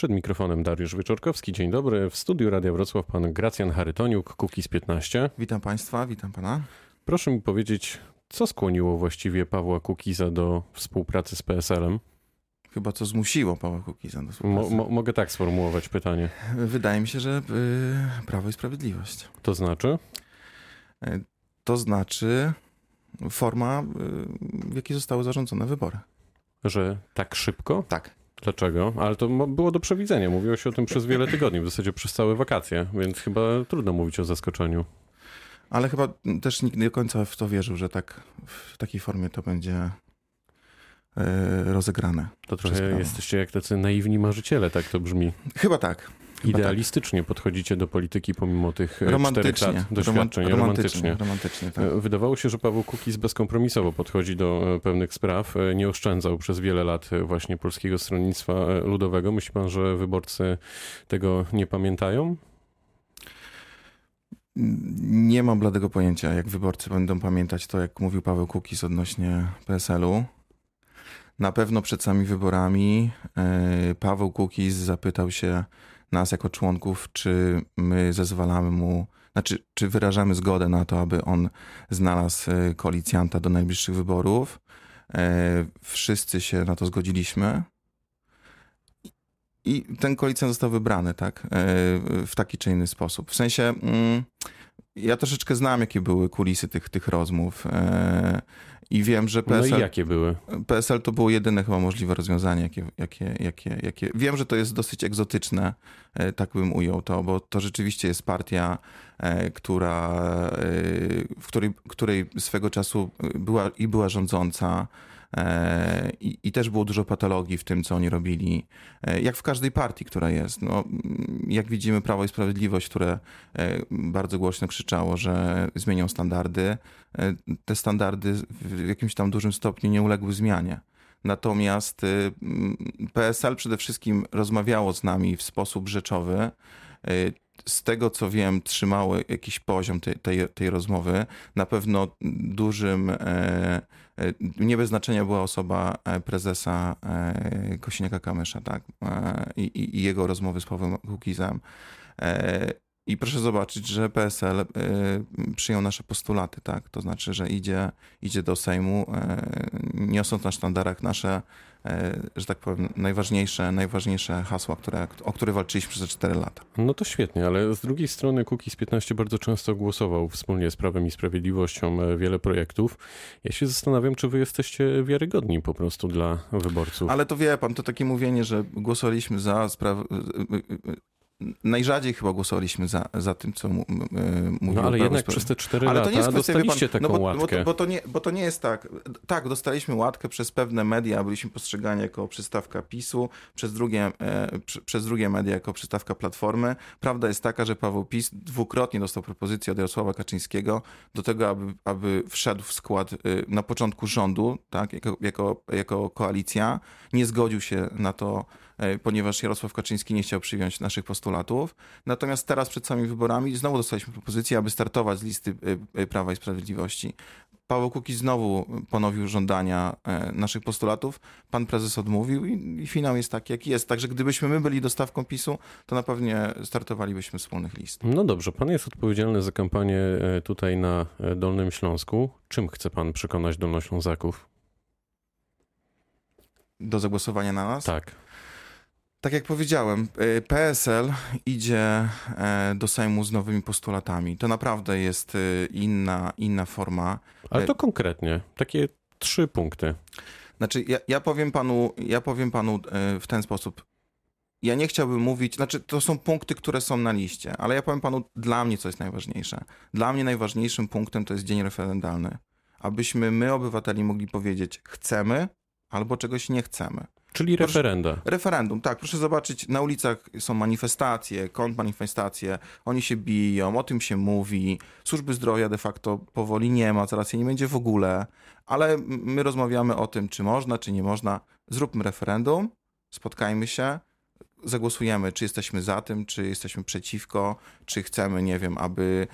Przed mikrofonem Dariusz Wieczorkowski. Dzień dobry. W studiu Radia Wrocław pan Gracjan Charytoniuk, Kukiz 15. Witam państwa, witam pana. Proszę mi powiedzieć, co skłoniło właściwie Pawła Kukiza do współpracy z PSL-em? Chyba co zmusiło Pawła Kukiza do Mo, współpracy. mo, mogę tak sformułować pytanie. Wydaje mi się, że y, Prawo i Sprawiedliwość. To znaczy? Y, to znaczy forma, y, w jakiej zostały zarządzone wybory. Że tak szybko? Tak. Dlaczego? Ale to było do przewidzenia. Mówiło się o tym przez wiele tygodni, w zasadzie przez całe wakacje, więc chyba trudno mówić o zaskoczeniu. Ale chyba też nikt nie do końca w to wierzył, że tak w takiej formie to będzie y, rozegrane. To trochę jesteście jak tacy naiwni marzyciele, tak to brzmi. Chyba tak. Chyba Idealistycznie podchodzicie do polityki pomimo tych e, czterech Romantycznie. lat doświadczeń. Roman- romantycznie. Romantycznie, tak. E, Wydawało się, że Paweł Kukiz bezkompromisowo podchodzi do e, pewnych spraw. Nie oszczędzał przez wiele lat właśnie Polskiego Stronnictwa Ludowego. Myśli pan, że wyborcy tego nie pamiętają? Nie mam bladego pojęcia, jak wyborcy będą pamiętać to, jak mówił Paweł Kukiz odnośnie PSL-u. Na pewno przed samymi wyborami Paweł Kukiz zapytał się nas jako członków, czy my zezwalamy mu, znaczy, czy wyrażamy zgodę na to, aby on znalazł e, koalicjanta do najbliższych wyborów. E, Wszyscy się na to zgodziliśmy. I ten koalicjant został wybrany, tak? E, W taki czy inny sposób. W sensie, mm, ja troszeczkę znam, jakie były kulisy tych, tych rozmów. I wiem, że No PSL, i jakie były? PSL to było jedyne chyba możliwe rozwiązanie, jakie, jakie, jakie, jakie. Wiem, że to jest dosyć egzotyczne, e, tak bym ujął to, bo to rzeczywiście jest partia, e, która, e, w której, której swego czasu była i była rządząca. E, I, I też było dużo patologii w tym, co oni robili. E, Jak w każdej partii, która jest. No, mm, jak widzimy, Prawo i Sprawiedliwość, które e, bardzo głośno krzyczało, że zmienią standardy, te standardy w jakimś tam dużym stopniu nie uległy zmianie. Natomiast y, mm, PSL przede wszystkim rozmawiało z nami w sposób rzeczowy. Z tego co wiem, trzymało jakiś poziom tej, tej, tej rozmowy. Na pewno dużym, e, e, nie bez znaczenia była osoba e, prezesa Kosiniaka-Kamysza, tak? I, i- jego rozmowy z Pawłem Kukizem. I proszę zobaczyć, że PSL przyjął nasze postulaty, tak? To znaczy, że idzie, idzie do Sejmu, niosąc na sztandarach nasze, e, że tak powiem, najważniejsze, najważniejsze hasła, które, o które walczyliśmy przez te 4 lata. No to świetnie, ale z drugiej strony Kukiz 15 bardzo często głosował wspólnie z Prawem i Sprawiedliwością e, wiele projektów. Ja się zastanawiam, czy wy jesteście wiarygodni po prostu dla wyborców. Ale to wie pan, to takie mówienie, że głosowaliśmy za sprawę. Najrzadziej chyba głosowaliśmy za, za tym, co mu, m- mówił No ale jednak przez te cztery Ale lata to nie jest kwestia, dostaliście pan, taką no bo, bo, łatkę. to, bo, to nie, bo to nie jest tak. Tak, dostaliśmy łatkę przez pewne media, byliśmy postrzegani jako przystawka PiSu, przez drugie, e, przez drugie media jako przystawka Platformy. Prawda jest taka, że Paweł PiS dwukrotnie dostał propozycję od Jarosława Kaczyńskiego do tego, aby, aby wszedł w skład e, na początku rządu, tak, jako, jako, jako koalicja. Nie zgodził się na to, e, ponieważ Jarosław Kaczyński nie chciał przyjąć naszych postulatów. Natomiast teraz przed samymi wyborami znowu dostaliśmy propozycję, aby startować z listy y, y, Prawa i Sprawiedliwości. Paweł Kukiz znowu ponowił żądania e, naszych postulatów. Pan prezes odmówił i, i finał jest taki, jaki jest. Także gdybyśmy my byli dostawką PiSu, to na pewno startowalibyśmy wspólnych list. No dobrze, pan jest odpowiedzialny za kampanię e, tutaj na e, Dolnym Śląsku. Czym chce pan przekonać Dolnoślązaków? Do zagłosowania na nas? Tak. Tak jak powiedziałem, y, PSL idzie e, do Sejmu z nowymi postulatami. To naprawdę jest y, inna, inna forma. Ale E- to konkretnie, takie trzy punkty. Znaczy, ja, ja powiem panu, ja powiem panu e, w ten sposób. Ja nie chciałbym mówić, znaczy to są punkty, które są na liście, ale ja powiem panu dla mnie, co jest najważniejsze. Dla mnie najważniejszym punktem to jest dzień referendalny. Abyśmy my, obywateli, mogli powiedzieć chcemy albo czegoś nie chcemy. Czyli Proszę- referenda. Referendum, tak, proszę zobaczyć, na ulicach są manifestacje, kontrmanifestacje, oni się biją, o tym się mówi, służby zdrowia de facto powoli nie ma, zaraz jej nie będzie w ogóle, ale my rozmawiamy o tym, czy można, czy nie można, zróbmy referendum, spotkajmy się, zagłosujemy, czy jesteśmy za tym, czy jesteśmy przeciwko, czy chcemy, nie wiem, aby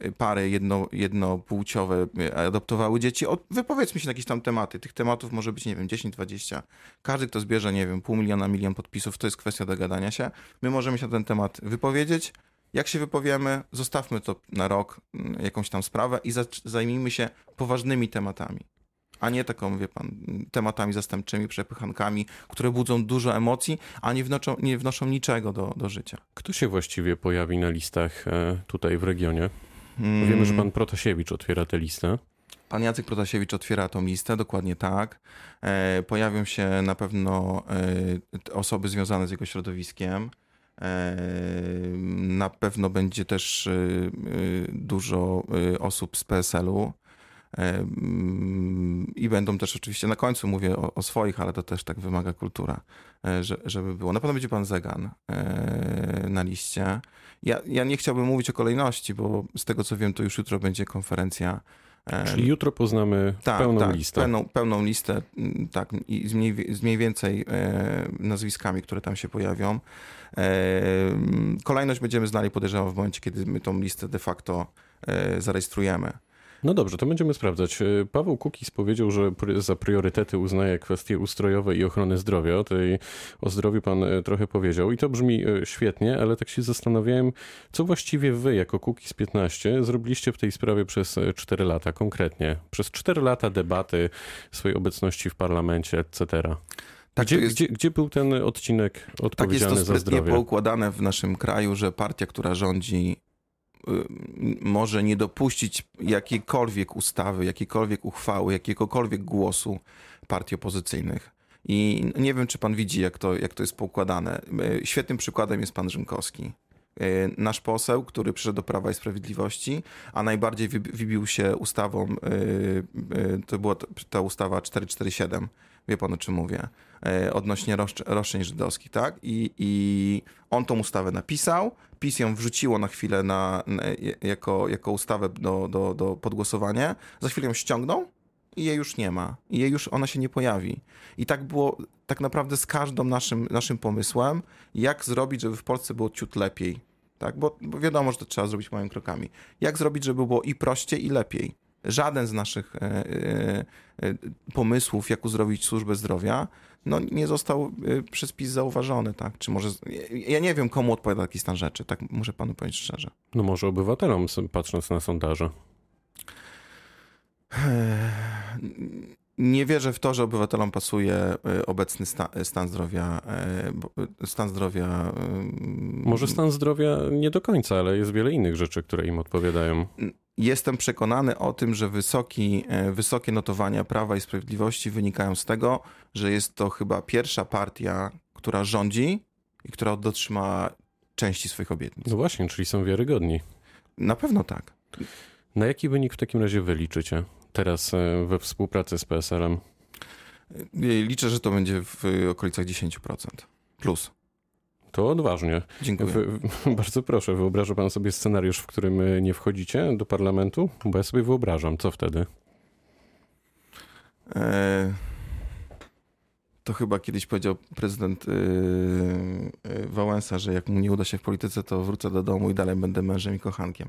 e, pary jedno, jednopłciowe adoptowały dzieci. O, wypowiedzmy się na jakieś tam tematy. Tych tematów może być, nie wiem, 10, 20. Każdy, kto zbierze, nie wiem, pół miliona, milion podpisów, to jest kwestia dogadania się. My możemy się na ten temat wypowiedzieć. Jak się wypowiemy, zostawmy to na rok, mm, jakąś tam sprawę i zajmijmy się poważnymi tematami a nie taką, wie pan, tematami zastępczymi, przepychankami, które budzą dużo emocji, a nie wnoszą, nie wnoszą niczego do, do życia. Kto się właściwie pojawi na listach e, tutaj w regionie? Hmm. Wiemy, że pan Protasiewicz otwiera tę listę. Pan Jacek Protasiewicz otwiera tą listę, dokładnie tak. E, pojawią się na pewno e, osoby związane z jego środowiskiem. Na pewno będzie też dużo osób z PSL-u. I będą też oczywiście, na końcu mówię o, o swoich, ale to też tak wymaga kultura, e, że, żeby było. Na pewno będzie pan Zegan e, na liście. Ja, ja nie chciałbym mówić o kolejności, bo z tego co wiem, to już jutro będzie konferencja Czyli jutro poznamy tak, pełną tak, listę. Pełną, pełną listę, tak, i z mniej, z mniej więcej e, nazwiskami, które tam się pojawią. E, kolejność będziemy znali, podejrzewam, w momencie, kiedy my tą listę de facto e, zarejestrujemy. No dobrze, to będziemy sprawdzać. E, Paweł Kukis powiedział, że za priorytety uznaje kwestie ustrojowe i ochrony zdrowia. O, tej, o zdrowiu pan e, trochę powiedział i to brzmi e, świetnie, ale tak się zastanawiałem, co właściwie wy jako Kukis 15 zrobiliście w tej sprawie przez 4 lata konkretnie? Przez 4 lata debaty, swojej obecności w parlamencie, etc. Tak, gdzie, jest, gdzie, gdzie, był ten odcinek odpowiedzialny tak jest to za zdrowie? poukładane w naszym kraju, że partia, która rządzi może nie dopuścić jakiejkolwiek ustawy, jakiejkolwiek uchwały, jakiegokolwiek głosu partii opozycyjnych. I nie wiem, czy pan widzi, jak to, jak to jest poukładane. Y, świetnym przykładem jest pan Rzymkowski. Y, nasz poseł, który przyszedł do Prawa i Sprawiedliwości, a najbardziej wybił się ustawą, to była ta ustawa 447, wie pan o czym mówię, odnośnie roszczeń żydowskich, tak? I, I on tą ustawę napisał, PiS ją wrzuciło na chwilę na, jako, jako ustawę do, do, do podgłosowania, za chwilę ją ściągną i jej już nie ma. I jej już ona się nie pojawi. I tak było tak naprawdę z każdym naszym, naszym pomysłem, jak zrobić, żeby w Polsce było ciut lepiej. Tak? Bo, bo wiadomo, że to trzeba zrobić małymi krokami. Jak zrobić, żeby było i prościej, i lepiej. Żaden z naszych e, e, e pomysłów, jak uzdrowić służbę zdrowia, no, nie został y, przez PiS zauważony, tak? Czy może... Ja nie wiem, komu odpowiada taki stan rzeczy, tak muszę panu powiedzieć szczerze. No może obywatelom, patrząc na sondaże. Nie wierzę w to, że obywatelom pasuje y, obecny sta, stan zdrowia. Y, stan zdrowia. Może stan zdrowia nie do końca, ale jest wiele innych rzeczy, które im odpowiadają. Jestem przekonany o tym, że wysoki, wysokie notowania Prawa i Sprawiedliwości wynikają z tego, że jest to chyba pierwsza partia, która rządzi i która dotrzymała części swoich obietnic. No właśnie, czyli są wiarygodni. Na pewno tak. Na jaki wynik w takim razie wy liczycie teraz e, we współpracy z PSL-em? E, liczę, że to będzie w okolicach 10%. Plus. To odważnie. Dziękuję. bardzo proszę, wyobraża pan sobie scenariusz, w którym e, nie wchodzicie do parlamentu? Bo ja sobie wyobrażam, co wtedy? E, to chyba kiedyś powiedział prezydent yy, Wałęsa, że jak mu nie uda się w polityce, to wrócę do domu i dalej będę mężem i kochankiem.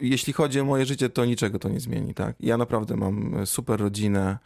Jeśli chodzi o moje życie, to niczego to nie zmieni. Tak? Ja naprawdę mam super rodzinę,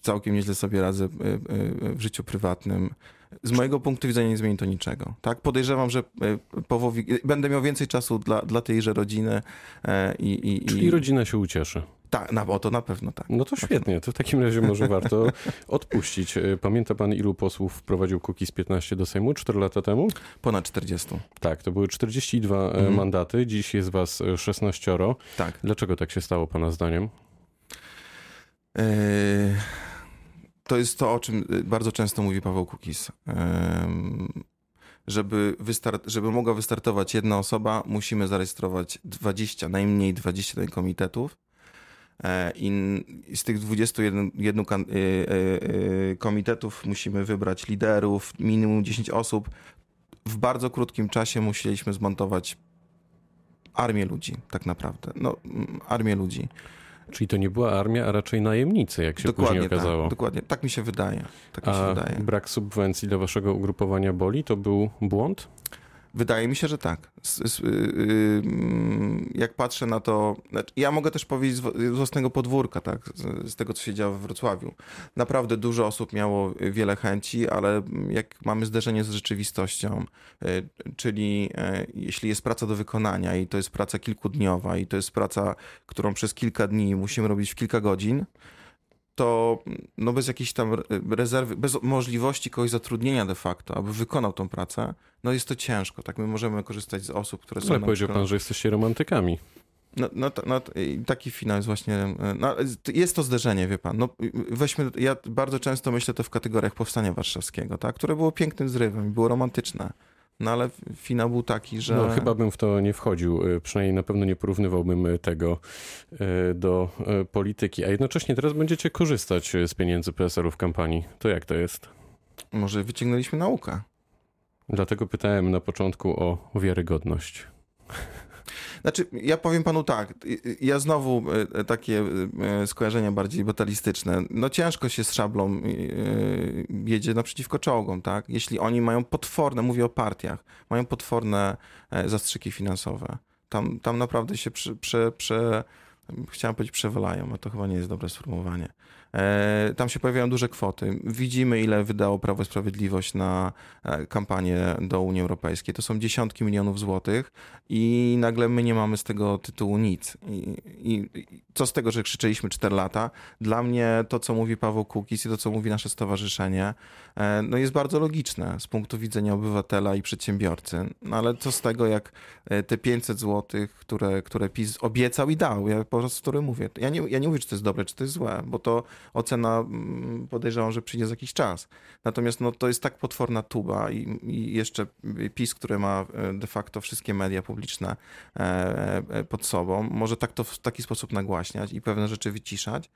całkiem nieźle sobie radzę w życiu prywatnym z mojego punktu widzenia nie zmieni to niczego. Tak? Podejrzewam, że e, powowi... będę miał więcej czasu dla, dla tejże rodziny. E, I, i, Czyli rodzina się ucieszy. Tak, no, bo to na pewno tak. No to świetnie, to w takim razie może warto odpuścić. E, pamięta pan, ilu posłów wprowadził Kukiz 15 do Sejmu 4 lata temu? Ponad 40. Tak, to były 42 mhm. mandaty, dziś jest was 16. Tak. Dlaczego tak się stało, pana zdaniem? Yy to jest to, o czym y, bardzo często mówi Paweł Kukis. Żeby, wystart, żeby mogła wystartować jedna osoba, musimy zarejestrować 20, najmniej 20 komitetów. E, I z tych 21 y, y, komitetów musimy wybrać liderów, minimum 10 osób. W bardzo krótkim czasie musieliśmy zmontować armię ludzi, tak naprawdę. No, armię ludzi. Czyli to nie była armia, a raczej najemnicy, jak się później okazało. Tak, dokładnie, tak mi się wydaje. Tak mi się a wydaje. brak subwencji dla waszego ugrupowania boli to był błąd? Wydaje mi się, że tak. Y, y, jak patrzę na to, znaczy, ja mogę też powiedzieć z własnego podwórka, tak, z, tego, co się działo we Wrocławiu. Naprawdę dużo osób miało wiele chęci, ale jak mamy zderzenie z rzeczywistością, y, czyli jeśli jest praca do wykonania i to jest praca kilkudniowa i to jest praca, którą przez kilka dni musimy robić w kilka godzin, to no bez jakiejś tam rezerwy, bez możliwości kogoś zatrudnienia de facto, aby wykonał tą pracę, no jest to ciężko, tak? My możemy korzystać z osób, które są... Ale powiedział przykład... pan, że jesteście romantykami. No, no, no, taki finał jest właśnie. No, jest to zderzenie, wie pan. No, weźmy, ja bardzo często myślę to w kategoriach powstania warszawskiego, tak? które było pięknym zrywem, było romantyczne. No ale finał był taki, że. No chyba bym w to nie wchodził. Y, przynajmniej na pewno nie porównywałbym y, tego y, do polityki. A jednocześnie teraz będziecie korzystać z pieniędzy PSL-u w kampanii. To jak to jest? Może wyciągnęliśmy naukę. Dlatego pytałem na początku o wiarygodność. Znaczy, ja powiem panu tak, ja znowu e, takie e, skojarzenia bardziej batalistyczne. No ciężko się z szablą e, jedzie naprzeciwko czołgom, tak? Jeśli oni mają potworne, mówię o partiach, mają potworne zastrzyki finansowe. Tam, tam naprawdę się prze, prze, prze chciałem powiedzieć przewalają, a to chyba nie jest dobre sformułowanie. E, tam się pojawiają duże kwoty. Widzimy, ile wydało Prawo i Sprawiedliwość na e, kampanię do Unii Europejskiej. To są dziesiątki milionów złotych i nagle my nie mamy z tego tytułu nic. I, i, co z tego, że krzyczeliśmy 4 lata? Dla mnie to, co mówi Paweł Kukiz i to, co mówi nasze stowarzyszenie, e, no jest bardzo logiczne z punktu widzenia obywatela i przedsiębiorcy. No ale co z tego, jak te 500 złotych, które, które PiS obiecał i dał, ja po prostu który mówię. Ja nie, ja nie mówię, czy to jest dobre, czy to jest złe, bo to ocena mm, podejrzewam, że przyjdzie za jakiś czas. Natomiast no, to jest tak potworna tuba i, i jeszcze PiS, który ma e, de facto wszystkie media publiczne e, e, pod sobą, może tak to w taki sposób nagłaśniać i pewne rzeczy wyciszać,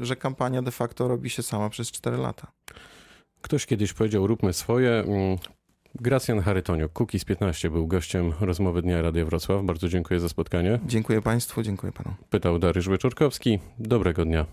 że kampania de facto robi się sama przez 4 lata. Ktoś kiedyś powiedział, róbmy swoje. Mm, Gracjan Charytoniuk, Kukiz 15 był gościem rozmowy Dnia Radia Wrocław. Bardzo dziękuję za spotkanie. Dziękuję Państwu, dziękuję Panu. Pytał Dariusz Wyczorkowski. Dobrego dnia.